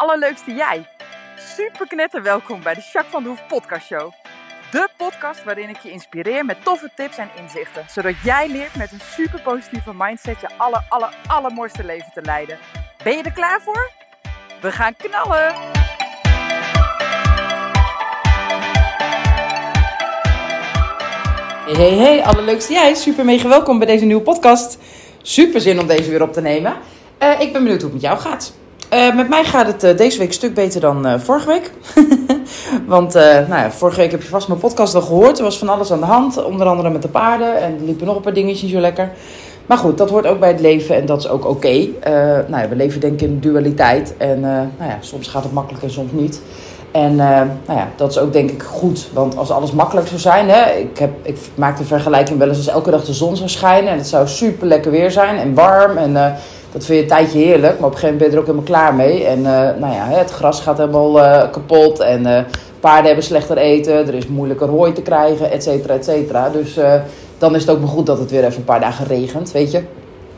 allerleukste jij. Super knetter welkom bij de Jacques van de Hoef podcast show. De podcast waarin ik je inspireer met toffe tips en inzichten. Zodat jij leert met een super positieve mindset je aller, aller, allermooiste leven te leiden. Ben je er klaar voor? We gaan knallen! Hey, hey, hey, allerleukste jij. Super mega welkom bij deze nieuwe podcast. Super zin om deze weer op te nemen. Uh, ik ben benieuwd hoe het met jou gaat. Uh, met mij gaat het uh, deze week een stuk beter dan vorige week. Want nou ja, vorige week heb je vast mijn podcast al gehoord. Er was van alles aan de hand. Onder andere met de paarden. En er liepen nog een paar dingetjes zo lekker. Maar goed, dat hoort ook bij het leven en dat is ook oké. Nou ja, we leven denk ik in dualiteit. En nou ja, soms gaat het makkelijk en soms niet. En uh, nou ja, dat is ook denk ik goed. Want als alles makkelijk zou zijn. Hè, ik, heb, ik maak de vergelijking wel eens als elke dag de zon zou schijnen. En het zou super lekker weer zijn en warm. En uh, dat vind je een tijdje heerlijk. Maar op een gegeven moment ben je er ook helemaal klaar mee. En uh, nou ja, het gras gaat helemaal kapot. En paarden hebben slechter eten. Er is moeilijker hooi te krijgen, et cetera, et cetera. Dus dan is het ook maar goed dat het weer even een paar dagen regent, weet je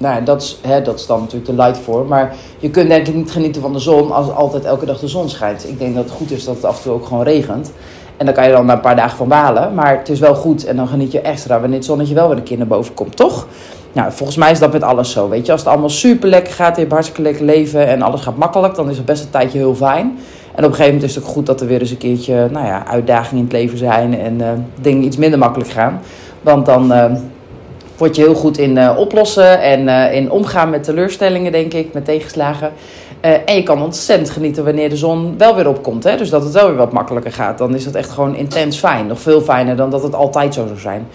nou, dat is, hè, dat is dan natuurlijk de light voor. Maar je kunt denk ik niet genieten van de zon als altijd elke dag de zon schijnt. Ik denk dat het goed is dat het af en toe ook gewoon regent. En dan kan je dan na een paar dagen van balen. Maar het is wel goed en dan geniet je extra wanneer het zonnetje wel weer een keer naar boven komt, toch? Nou, volgens mij is dat met alles zo. Weet je, als het allemaal super lekker gaat, je hebt hartstikke lekker leven en alles gaat makkelijk, dan is het best een tijdje heel fijn. En op een gegeven moment is het ook goed dat er weer eens een keertje nou ja, uitdagingen in het leven zijn en uh, dingen iets minder makkelijk gaan. Want dan, uh, word je heel goed in uh, oplossen en in omgaan met teleurstellingen, denk ik, met tegenslagen. Uh, en je kan ontzettend genieten wanneer de zon wel weer opkomt. Hè? Dus dat het wel weer wat makkelijker gaat. Dan is dat echt gewoon intens fijn. Nog veel fijner dan dat het altijd zo zou zijn.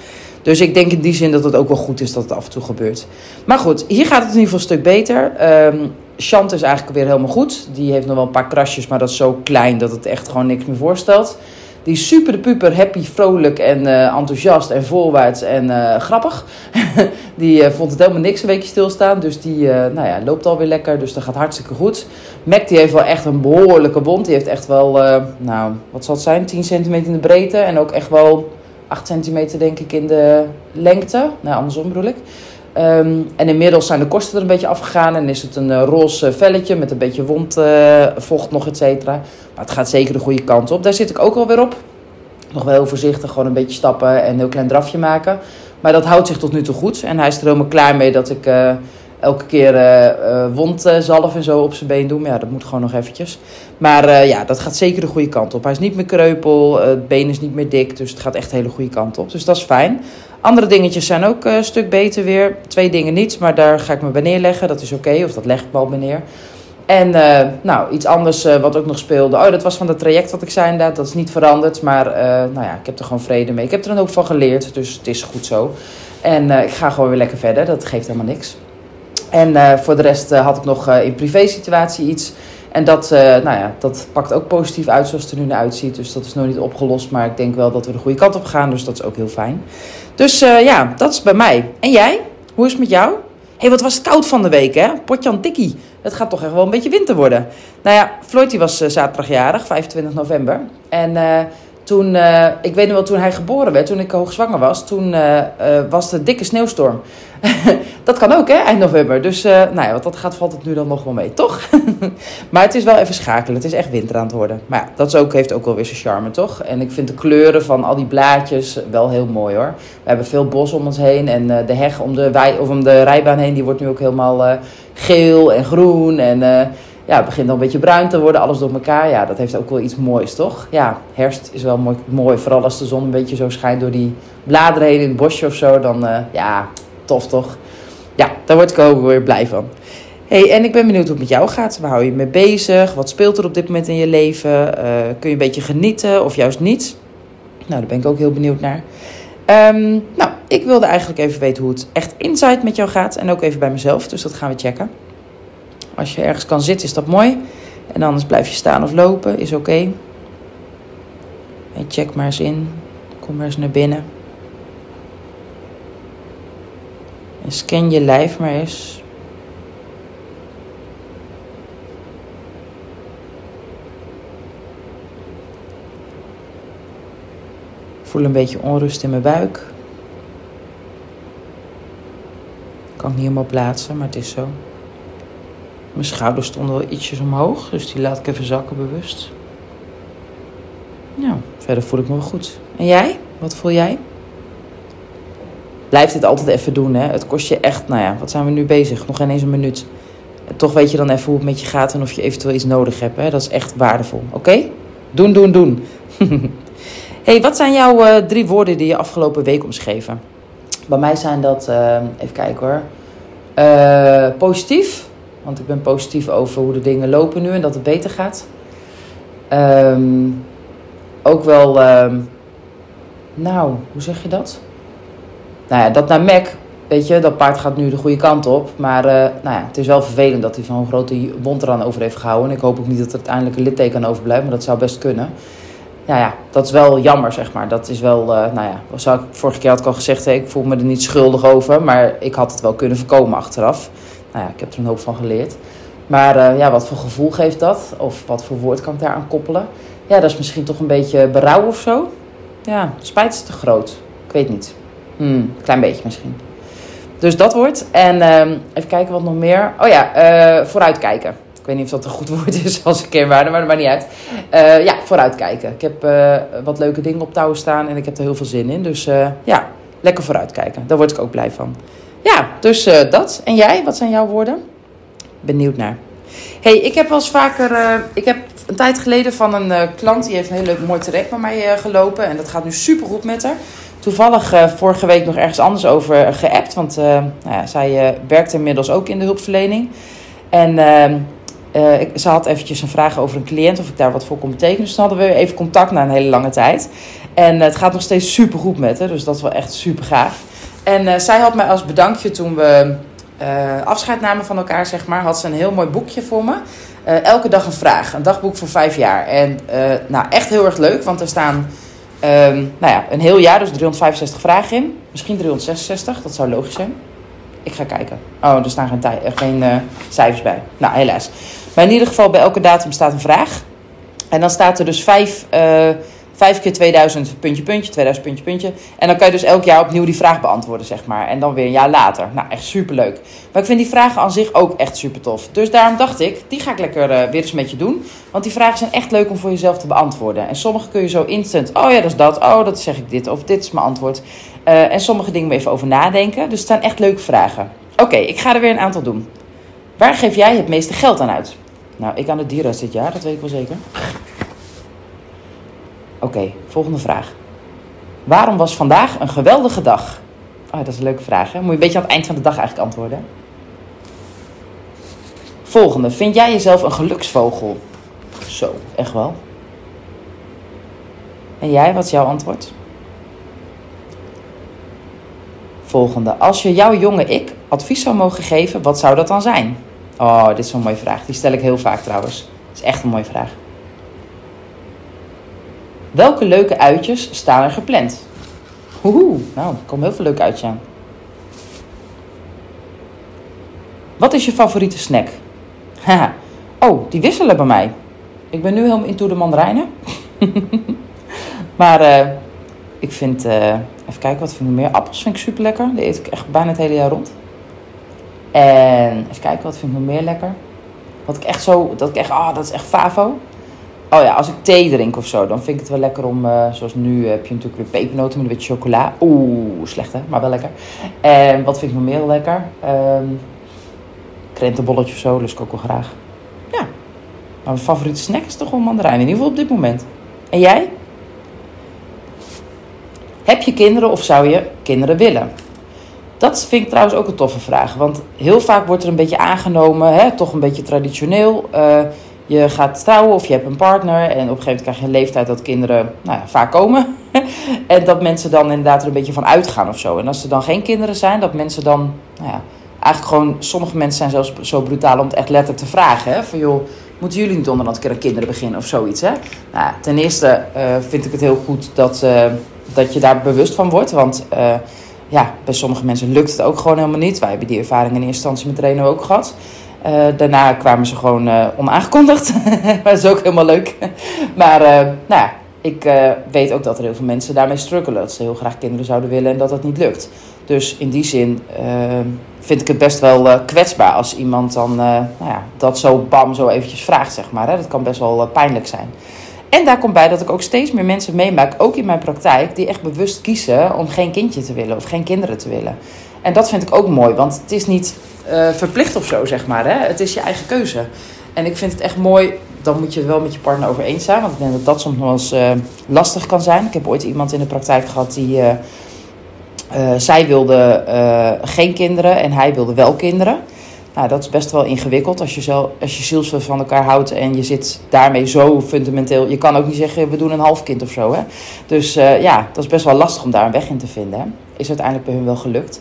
Dus ik denk in die zin dat het ook wel goed is dat het af en toe gebeurt. Maar goed, hier gaat het in ieder geval een stuk beter. Um, Chant is eigenlijk weer helemaal goed. Die heeft nog wel een paar krasjes, maar dat is zo klein dat het echt gewoon niks meer voorstelt. Die super puper, happy, vrolijk en uh, enthousiast en voorwaarts en uh, grappig. die uh, vond het helemaal niks een weekje stilstaan. Dus die nou ja, loopt alweer lekker. Dus dat gaat hartstikke goed. Mac die heeft wel echt een behoorlijke wond. Die heeft echt wel, nou, wat zal het zijn? 10 centimeter in de breedte. En ook echt wel 8 centimeter denk ik in de lengte. Nou, andersom bedoel ik. Um, en inmiddels zijn de kosten er een beetje afgegaan en is het een uh, roze velletje met een beetje wondvocht uh, nog, et cetera. Maar het gaat zeker de goede kant op. Daar zit ik ook alweer op. Nog wel heel voorzichtig, gewoon een beetje stappen en een heel klein drafje maken. Maar dat houdt zich tot nu toe goed. En hij is er helemaal klaar mee dat ik uh, elke keer wondzalf en zo op zijn been doe. Maar ja, dat moet gewoon nog eventjes. Maar ja, dat gaat zeker de goede kant op. Hij is niet meer kreupel, het been is niet meer dik. Dus het gaat echt de hele goede kant op. Dus dat is fijn. Andere dingetjes zijn ook een stuk beter weer. Twee dingen niet, maar daar ga ik me bij neerleggen. Dat is oké, of dat leg ik me al bij neer. En uh, nou, iets anders uh, wat ook nog speelde. Oh, dat was van het traject wat ik zei inderdaad. Dat is niet veranderd, maar nou ja, ik heb er gewoon vrede mee. Ik heb er een hoop van geleerd, dus het is goed zo. En ik ga gewoon weer lekker verder, dat geeft helemaal niks. En voor de rest had ik nog in privé situatie iets. En dat, uh, nou ja, dat pakt ook positief uit zoals het er nu naar uitziet. Dus dat is nog niet opgelost. Maar ik denk wel dat we de goede kant op gaan. Dus dat is ook heel fijn. Dus uh, ja, dat is bij mij. En jij? Hoe is het met jou? Hé, hey, wat was het koud van de week, hè? Potjan tikkie. Het gaat toch echt wel een beetje winter worden. Nou ja, Floyd was uh, zaterdag jarig, 25 november. En toen, uh, ik weet nog wel, toen hij geboren werd, toen ik hoogzwanger was, toen uh, uh, was er dikke sneeuwstorm. dat kan ook, hè, eind november. Dus, nou ja, wat dat gaat, valt het nu dan nog wel mee, toch? maar het is wel even schakelen. Het is echt winter aan het worden. Maar ja, dat ook, heeft ook wel weer zijn charme, toch? En ik vind de kleuren van al die blaadjes wel heel mooi, hoor. We hebben veel bos om ons heen. En de heg om de, of om de rijbaan heen, die wordt nu ook helemaal geel en groen. En ja, het begint al een beetje bruin te worden, alles door elkaar. Ja, dat heeft ook wel iets moois, toch? Ja, herfst is wel mooi, mooi vooral als de zon een beetje zo schijnt door die bladeren in het bosje of zo. Dan, uh, ja, tof toch? Ja, daar word ik ook weer blij van. hey, en ik ben benieuwd hoe het met jou gaat. Waar hou je mee bezig? Wat speelt er op dit moment in je leven? Uh, kun je een beetje genieten of juist niet? Nou, daar ben ik ook heel benieuwd naar. Um, nou, ik wilde eigenlijk even weten hoe het echt inside met jou gaat. En ook even bij mezelf, dus dat gaan we checken. Als je ergens kan zitten, is dat mooi. En anders blijf je staan of lopen, is oké. En check maar eens in. Kom maar eens naar binnen. En scan je lijf maar eens. Voel een beetje onrust in mijn buik. Kan ik niet helemaal plaatsen, maar het is zo. Mijn schouders stonden wel ietsjes omhoog, dus die laat ik even zakken bewust. Ja, verder voel ik me wel goed. En jij? Wat voel jij? Blijf dit altijd even doen, hè. Het kost je echt, nou ja, wat zijn we nu bezig? Nog geen eens een minuut. En toch weet je dan even hoe het met je gaat en of je eventueel iets nodig hebt, hè. Dat is echt waardevol, oké? Doen, doen, doen. hey, wat zijn jouw uh, drie woorden die je afgelopen week omschreven? Bij mij zijn dat, uh, even kijken hoor. Uh, positief, want ik ben positief over hoe de dingen lopen nu en dat het beter gaat. Um, ook wel, um, nou, hoe zeg je dat? Nou ja, dat naar Mac, weet je, dat paard gaat nu de goede kant op. Maar uh, nou ja, het is wel vervelend dat hij van een grote wond eraan over heeft gehouden. En ik hoop ook niet dat er uiteindelijk een litteken aan overblijft, maar dat zou best kunnen. Ja, ja, dat is wel jammer, zeg maar. Dat is wel, uh, nou ja, zou ik, vorige keer had ik al gezegd, ik voel me er niet schuldig over. Maar ik had het wel kunnen voorkomen achteraf. Nou ja, ik heb er een hoop van geleerd. Maar uh, ja, wat voor gevoel geeft dat? Of wat voor woord kan ik daar aan koppelen? Ja, dat is misschien toch een beetje berouw of zo. Ja, spijt is te groot. Ik weet niet. Hmm, klein beetje misschien. Dus dat wordt. En uh, even kijken wat nog meer. Oh ja, uh, vooruitkijken. Ik weet niet of dat een goed woord is als een kernwaarde, maar dat maakt niet uit. Uh, ja, vooruitkijken. Ik heb wat leuke dingen op touw staan en ik heb er heel veel zin in. Dus ja, lekker vooruitkijken. Daar word ik ook blij van. Ja, dus dat. En jij, wat zijn jouw woorden? Benieuwd naar. hey, ik heb wel eens vaker. ik heb een tijd geleden van een klant die heeft een heel leuk mooi traject bij mij gelopen. En dat gaat nu super goed met haar toevallig vorige week nog ergens anders over geappt. Want nou ja, zij werkt inmiddels ook in de hulpverlening. En ehm, ze had eventjes een vraag over een cliënt, of ik daar wat voor kon betekenen. Dus dan hadden we even contact na een hele lange tijd. En het gaat nog steeds super goed met haar, dus dat is wel echt super gaaf. En zij had mij als bedankje toen we afscheid namen van elkaar, zeg maar, had ze een heel mooi boekje voor me. elke dag een vraag, een dagboek voor vijf jaar. En nou, echt heel erg leuk, want er staan Um, nou ja, een heel jaar, dus 365 vragen in. Misschien 366, dat zou logisch zijn. Ik ga kijken. Oh, er staan geen, geen cijfers bij. Nou, helaas. Maar in ieder geval, bij elke datum staat een vraag. En dan staat er dus vijf, vijf keer 2000 puntje, puntje, 2000 puntje, puntje. En dan kan je dus elk jaar opnieuw die vraag beantwoorden, zeg maar. En dan weer een jaar later. Nou, echt superleuk. Maar ik vind die vragen aan zich ook echt super tof. Dus daarom dacht ik, die ga ik lekker uh, weer eens met je doen. Want die vragen zijn echt leuk om voor jezelf te beantwoorden. En sommige kun je zo instant, oh ja, dat is dat. Oh, dat zeg ik dit. Of dit is mijn antwoord. Uh, en sommige dingen even over nadenken. Dus het zijn echt leuke vragen. Oké, ik ga er weer een aantal doen. Waar geef jij het meeste geld aan uit? Nou, ik aan de dierenarts dit jaar, dat weet ik wel zeker. Oké, volgende vraag. Waarom was vandaag een geweldige dag? Oh, dat is een leuke vraag, hè? Moet je een beetje aan het eind van de dag eigenlijk antwoorden. Volgende. Vind jij jezelf een geluksvogel? Zo, echt wel. En jij, wat is jouw antwoord? Volgende. Als je jouw jonge ik advies zou mogen geven, wat zou dat dan zijn? Oh, dit is zo'n mooie vraag. Die stel ik heel vaak trouwens. Dat is echt een mooie vraag. Welke leuke uitjes staan er gepland? Oeh, nou, er komen heel veel leuke uitjes aan. Wat is je favoriete snack? Haha. oh, die wisselen bij mij. Ik ben nu helemaal into de mandarijnen. maar uh, ik vind, uh, even kijken, wat vind ik meer? Appels vind ik super lekker. Die eet ik echt bijna het hele jaar rond. En even kijken, wat vind ik nog meer lekker? Wat ik echt zo, dat ik echt, ah, oh, dat is echt favo. Oh ja, als ik thee drink of zo, dan vind ik het wel lekker om, uh, zoals nu heb je natuurlijk weer pepernoten met een beetje chocola. Oeh, slecht hè, maar wel lekker. En wat vind ik nog meer lekker? Um, krentenbolletje of zo, lust ik ook wel graag. Ja, maar mijn favoriete snack is toch wel mandarijn, in ieder geval op dit moment. En jij? Heb je kinderen of zou je kinderen willen? Dat vind ik trouwens ook een toffe vraag. Want heel vaak wordt er een beetje aangenomen, hè, toch een beetje traditioneel. Uh, je gaat trouwen of je hebt een partner. En op een gegeven moment krijg je een leeftijd dat kinderen nou ja, vaak komen. en dat mensen dan inderdaad er een beetje van uitgaan of zo. En als er dan geen kinderen zijn, dat mensen dan... Nou ja, eigenlijk gewoon, sommige mensen zijn zelfs zo brutaal om het echt letterlijk te vragen. Hè? Van joh, moeten jullie niet onderhand keer kinderen beginnen of zoiets? Hè? Nou, ten eerste uh, vind ik het heel goed dat, uh, dat je daar bewust van wordt. Want uh, ja, bij sommige mensen lukt het ook gewoon helemaal niet. Wij hebben die ervaring in eerste instantie met Reno ook gehad. Uh, daarna kwamen ze gewoon uh, onaangekondigd. dat is ook helemaal leuk. maar uh, nou ja, ik weet ook dat er heel veel mensen daarmee struggelen. Dat ze heel graag kinderen zouden willen en dat dat niet lukt. Dus in die zin vind ik het best wel kwetsbaar als iemand dan nou ja, dat zo bam zo eventjes vraagt, zeg maar. Hè? Dat kan best wel pijnlijk zijn. En daar komt bij dat ik ook steeds meer mensen meemaak, ook in mijn praktijk, die echt bewust kiezen om geen kindje te willen of geen kinderen te willen. En dat vind ik ook mooi, want het is niet verplicht of zo, zeg maar. Hè? Het is je eigen keuze. En ik vind het echt mooi, dan moet je het wel met je partner over eens zijn, want ik denk dat dat soms nog eens lastig kan zijn. Ik heb ooit iemand in de praktijk gehad die uh, zij wilde geen kinderen en hij wilde wel kinderen. Nou, dat is best wel ingewikkeld als je, zelf, als je ziels van elkaar houdt en je zit daarmee zo fundamenteel. Je kan ook niet zeggen, we doen een half kind of zo. Hè? Dus ja, dat is best wel lastig om daar een weg in te vinden. Hè? Is uiteindelijk bij hun wel gelukt.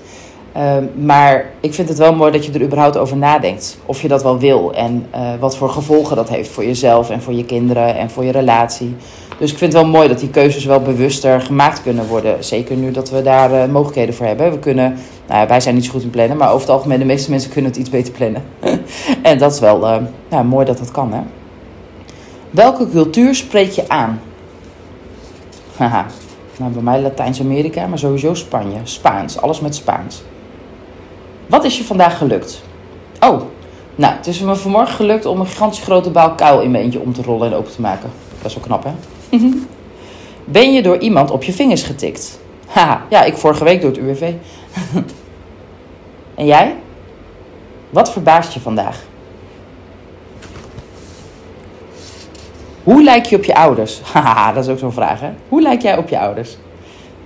Maar ik vind het wel mooi dat je er überhaupt over nadenkt. Of je dat wel wil en wat voor gevolgen dat heeft voor jezelf en voor je kinderen en voor je relatie. Dus ik vind het wel mooi dat die keuzes wel bewuster gemaakt kunnen worden. Zeker nu dat we daar uh, mogelijkheden voor hebben. We kunnen, nou wij zijn niet zo goed in plannen, maar over het algemeen de meeste mensen kunnen het iets beter plannen. en dat is wel uh, nou, mooi dat dat kan. Hè? Welke cultuur spreek je aan? Haha, nou, bij mij Latijns-Amerika, maar sowieso Spanje. Spaans, alles met Spaans. Wat is je vandaag gelukt? Oh, nou, het is me vanmorgen gelukt om een gigantisch grote baal kuil in mijn eentje om te rollen en open te maken. Dat is wel knap, hè? ben je door iemand op je vingers getikt? Haha, ja, ik vorige week door het UWV. en jij? Wat verbaast je vandaag? Hoe lijk je op je ouders? Haha, dat is ook zo'n vraag, hè? Hoe lijk jij op je ouders?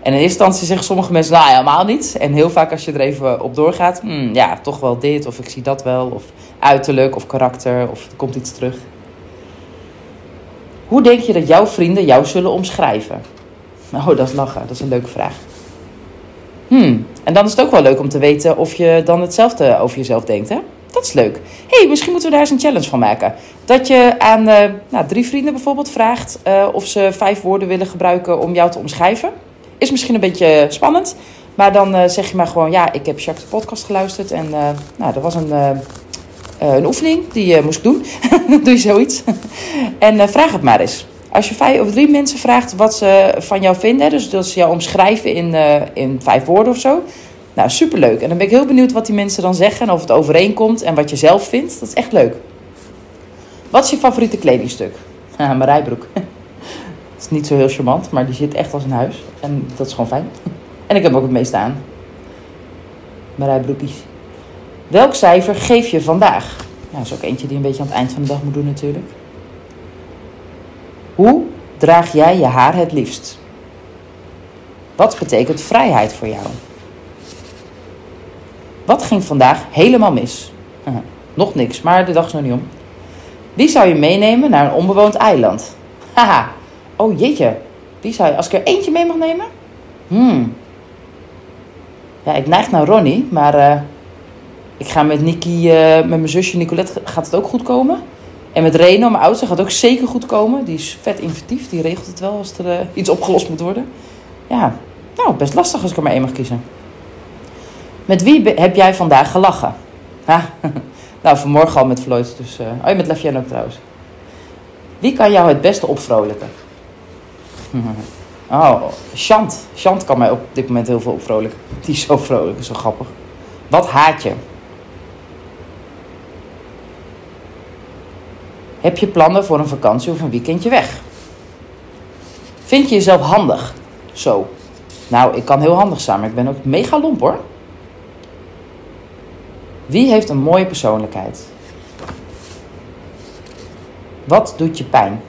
En in eerste instantie zeggen sommige mensen, nou helemaal niet. En heel vaak als je er even op doorgaat, hmm, ja, toch wel dit, of ik zie dat wel, of uiterlijk, of karakter, of er komt iets terug. Hoe denk je dat jouw vrienden jou zullen omschrijven? Oh, dat is lachen. Dat is een leuke vraag. Hmm. En dan is het ook wel leuk om te weten of je dan hetzelfde over jezelf denkt, hè? Dat is leuk. hey, misschien moeten we daar eens een challenge van maken. Dat je aan uh, nou, drie vrienden bijvoorbeeld vraagt uh, of ze vijf woorden willen gebruiken om jou te omschrijven. Is misschien een beetje spannend. Maar dan uh, zeg je maar gewoon, ja, ik heb Jacques de podcast geluisterd. En nou, er was een uh, een oefening die je moest doen. doe je zoiets. en uh, vraag het maar eens. Als je vijf of drie mensen vraagt wat ze van jou vinden, dus dat ze jou omschrijven in, uh, in vijf woorden of zo. Nou, superleuk. En dan ben ik heel benieuwd wat die mensen dan zeggen en of het overeenkomt en wat je zelf vindt. Dat is echt leuk. Wat is je favoriete kledingstuk? Ah, mijn rijbroek. Het is niet zo heel charmant, maar die zit echt als een huis. En dat is gewoon fijn. En ik heb ook het meest aan. Mijn rijbroekjes. Welk cijfer geef je vandaag? Nou, dat is ook eentje die een beetje aan het eind van de dag moet doen natuurlijk. Hoe draag jij je haar het liefst? Wat betekent vrijheid voor jou? Wat ging vandaag helemaal mis? nog niks, maar de dag is nog niet om. Wie zou je meenemen naar een onbewoond eiland? Haha, oh jeetje. Wie zou je, als ik er eentje mee mag nemen? Hmm. Ja, ik neig naar Ronnie, maar uh, ik ga met Nikki, uh, met mijn zusje Nicolette, gaat het ook goed komen. En met Reno, mijn oudste, gaat het ook zeker goed komen. Die is vet inventief, die regelt het wel als er uh, iets opgelost moet worden. Ja, nou, best lastig als ik er maar één mag kiezen. Met wie heb jij vandaag gelachen? Ha? nou, vanmorgen al met Floyd, dus... Oh, met Lefjen ook trouwens. Wie kan jou het beste opvrolijken? Oh, Chant. Chant kan mij op dit moment heel veel opvrolijken. Die is zo vrolijk, zo grappig. Wat haat je? Heb je plannen voor een vakantie of een weekendje weg? Vind je jezelf handig? Zo. Nou, ik kan heel handig zijn, maar ik ben ook mega lomp hoor. Wie heeft een mooie persoonlijkheid? Wat doet je pijn?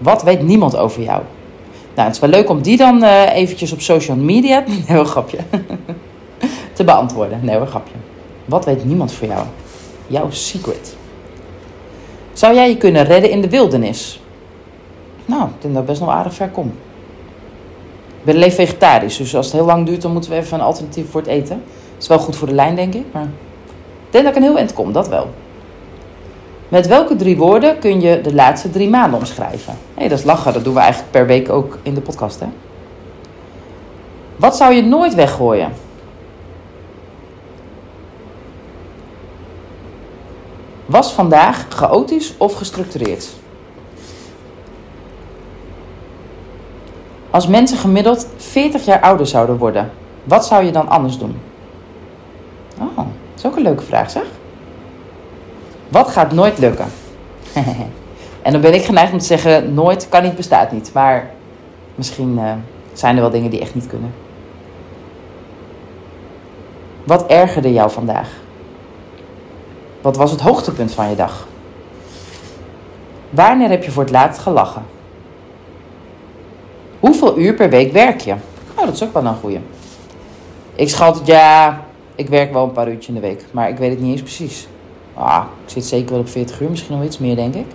Wat weet niemand over jou? Nou, het is wel leuk om die dan uh, eventjes op social media, nee, een grapje, te beantwoorden. Nee, een grapje. Wat weet niemand voor jou? jouw secret? Zou jij je kunnen redden in de wildernis? Nou, ik denk dat ik best nog aardig ver kom. Ik ben alleen vegetarisch, dus als het heel lang duurt, dan moeten we even een alternatief voor het eten. Dat is wel goed voor de lijn, denk ik, maar ik denk dat ik een heel eind kom, dat wel. Met welke drie woorden kun je de laatste drie maanden omschrijven? Hey, dat is lachen, dat doen we eigenlijk per week ook in de podcast, hè? Wat zou je nooit weggooien? Was vandaag chaotisch of gestructureerd? Als mensen gemiddeld 40 jaar ouder zouden worden, wat zou je dan anders doen? Oh, dat is ook een leuke vraag zeg. Wat gaat nooit lukken? en dan ben ik geneigd om te zeggen: nooit kan niet, bestaat niet. Maar misschien uh, zijn er wel dingen die echt niet kunnen. Wat ergerde jou vandaag? Wat was het hoogtepunt van je dag? Wanneer heb je voor het laatst gelachen? Hoeveel uur per week werk je? Oh, dat is ook wel een goeie. Ik schat ja, ik werk wel een paar uurtjes in de week. Maar ik weet het niet eens precies. Ah, ik zit zeker wel op 40 uur, misschien nog iets meer, denk ik.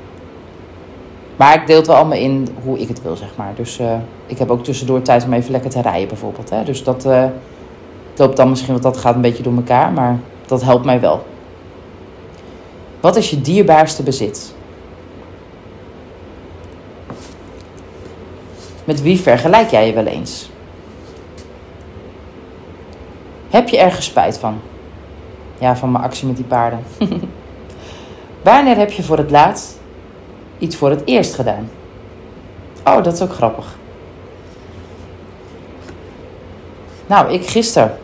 Maar ik deel het wel allemaal in hoe ik het wil, zeg maar. Dus uh, ik heb ook tussendoor tijd om even lekker te rijden, bijvoorbeeld. Hè? Dus dat uh, loopt dan misschien, want dat gaat een beetje door elkaar. Maar dat helpt mij wel. Wat is je dierbaarste bezit? Met wie vergelijk jij je wel eens? Heb je ergens spijt van? Ja, van mijn actie met die paarden. Wanneer heb je voor het laatst iets voor het eerst gedaan? Oh, dat is ook grappig. Nou, ik gisteren.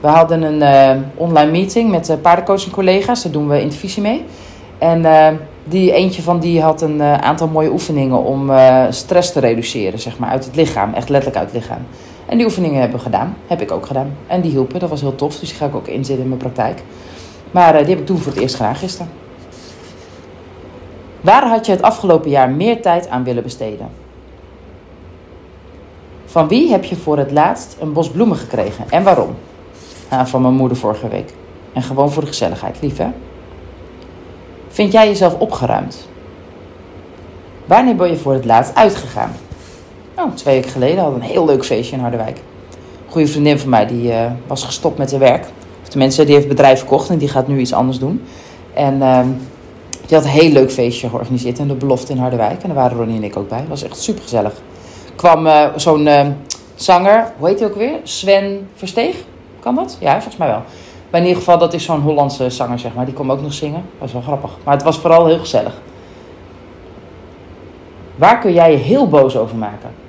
We hadden een uh, online meeting met uh, paardencoaching collega's. Daar doen we intervisie mee. En uh, die, eentje van die had een aantal mooie oefeningen om stress te reduceren, zeg maar, uit het lichaam. Echt letterlijk uit het lichaam. En die oefeningen hebben we gedaan. Heb ik ook gedaan. En die hielpen. Dat was heel tof. Dus die ga ik ook inzetten in mijn praktijk. Maar die heb ik toen voor het eerst gedaan gisteren. Waar had je het afgelopen jaar meer tijd aan willen besteden? Van wie heb je voor het laatst een bos bloemen gekregen en waarom? Nou, van mijn moeder vorige week. En gewoon voor de gezelligheid, lief hè? Vind jij jezelf opgeruimd? Wanneer ben je voor het laatst uitgegaan? Oh, twee weken geleden hadden we een heel leuk feestje in Harderwijk. Een goede vriendin van mij die uh, was gestopt met haar werk. Of tenminste, die heeft het bedrijf verkocht en die gaat nu iets anders doen. En uh, die had een heel leuk feestje georganiseerd in de Belofte in Harderwijk. En daar waren Ronnie en ik ook bij. Dat was echt super gezellig. kwam uh, zo'n zanger, hoe heet hij ook weer? Sven Versteeg? Kan dat? Ja, volgens mij wel. Maar in ieder geval, dat is zo'n Hollandse zanger, zeg maar. Die kwam ook nog zingen. Dat was wel grappig. Maar het was vooral heel gezellig. Waar kun jij je heel boos over maken?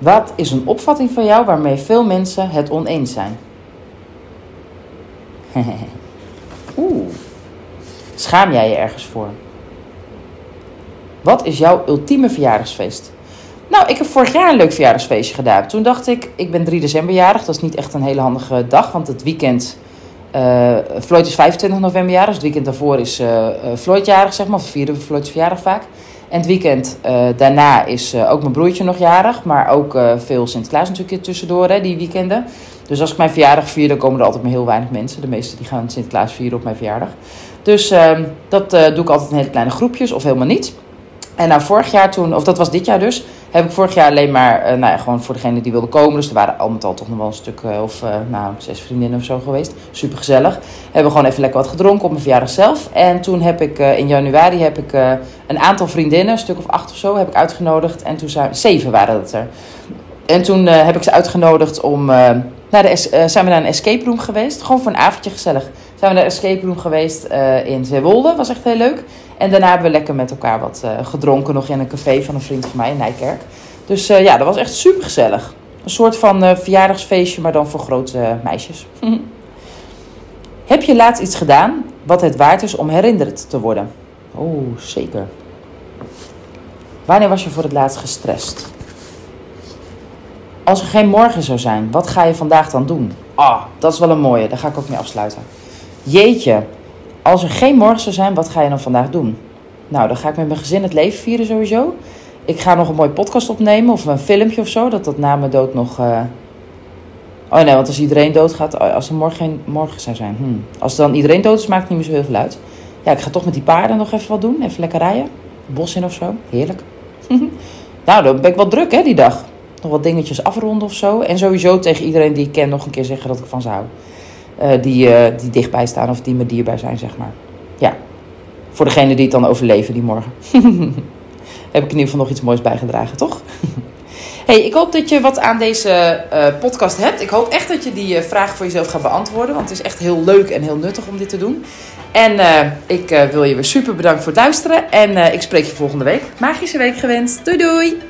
Wat is een opvatting van jou waarmee veel mensen het oneens zijn? Oeh. Schaam jij je ergens voor? Wat is jouw ultieme verjaardagsfeest? Nou, ik heb vorig jaar een leuk verjaardagsfeestje gedaan. Toen dacht ik, ik ben 3 december jarig. Dat is niet echt een hele handige dag, want het weekend... Uh, Floyd is 25 november jarig, dus het weekend daarvoor is uh, Floyd jarig, zeg maar. Of vieren we Floyd's verjaardag vaak. En het weekend uh, daarna is uh, ook mijn broertje nog jarig. Maar ook uh, veel Sinterklaas natuurlijk tussendoor, hè, die weekenden. Dus als ik mijn verjaardag vier, dan komen er altijd maar heel weinig mensen. De meesten die gaan Sinterklaas vieren op mijn verjaardag. Dus ehm, dat doe ik altijd in hele kleine groepjes of helemaal niet. En nou, vorig jaar toen, of dat was dit jaar dus, heb ik vorig jaar alleen maar, uh, nou ja, gewoon voor degene die wilde komen. Dus er waren al met al toch nog wel een stuk uh, of, uh, nou, zes vriendinnen of zo geweest. Super gezellig. Hebben gewoon even lekker wat gedronken op mijn verjaardag zelf. En toen heb ik, in januari heb ik een aantal vriendinnen, een stuk of acht of zo, heb ik uitgenodigd. En toen zijn, zeven waren het er. En toen heb ik ze uitgenodigd om, naar de, zijn we naar een escape room geweest. Gewoon voor een avondje gezellig. Zijn we naar de escape room geweest in Zeewolde, was echt heel leuk. En daarna hebben we lekker met elkaar wat uh, gedronken, nog in een café van een vriend van mij in Nijkerk. Dus uh, ja, dat was echt super gezellig. Een soort van verjaardagsfeestje, maar dan voor grote meisjes. Heb je laatst iets gedaan wat het waard is om herinnerd te worden? Oh, zeker. Wanneer was je voor het laatst gestrest? Als er geen morgen zou zijn, wat ga je vandaag dan doen? Ah, dat is wel een mooie, daar ga ik ook mee afsluiten. Jeetje, als er geen morgen zou zijn, wat ga je dan vandaag doen? Nou, dan ga ik met mijn gezin het leven vieren sowieso. Ik ga nog een mooie podcast opnemen of een filmpje of zo, dat dat na mijn dood nog... Uh... Oh nee, want als iedereen doodgaat, oh, als er morgen geen morgen zou zijn. Hmm. Als dan iedereen dood is, maakt het niet meer zo heel veel uit. Ja, ik ga toch met die paarden nog even wat doen. Even lekker rijden. Bos in of zo. Heerlijk. nou, dan ben ik wel druk hè, die dag. Nog wat dingetjes afronden of zo. En sowieso tegen iedereen die ik ken nog een keer zeggen dat ik van ze hou. Uh, die, uh, die dichtbij staan of die me dierbaar zijn, zeg maar. Ja, voor degene die het dan overleven die morgen. Heb ik in ieder geval nog iets moois bijgedragen, toch? Hey, ik hoop dat je wat aan deze eh, podcast hebt. Ik hoop echt dat je die uh, vraag voor jezelf gaat beantwoorden. Want het is echt heel leuk en heel nuttig om dit te doen. En ik wil je weer super bedanken voor het luisteren. En ik spreek je volgende week. Magische week gewenst. Doei doei!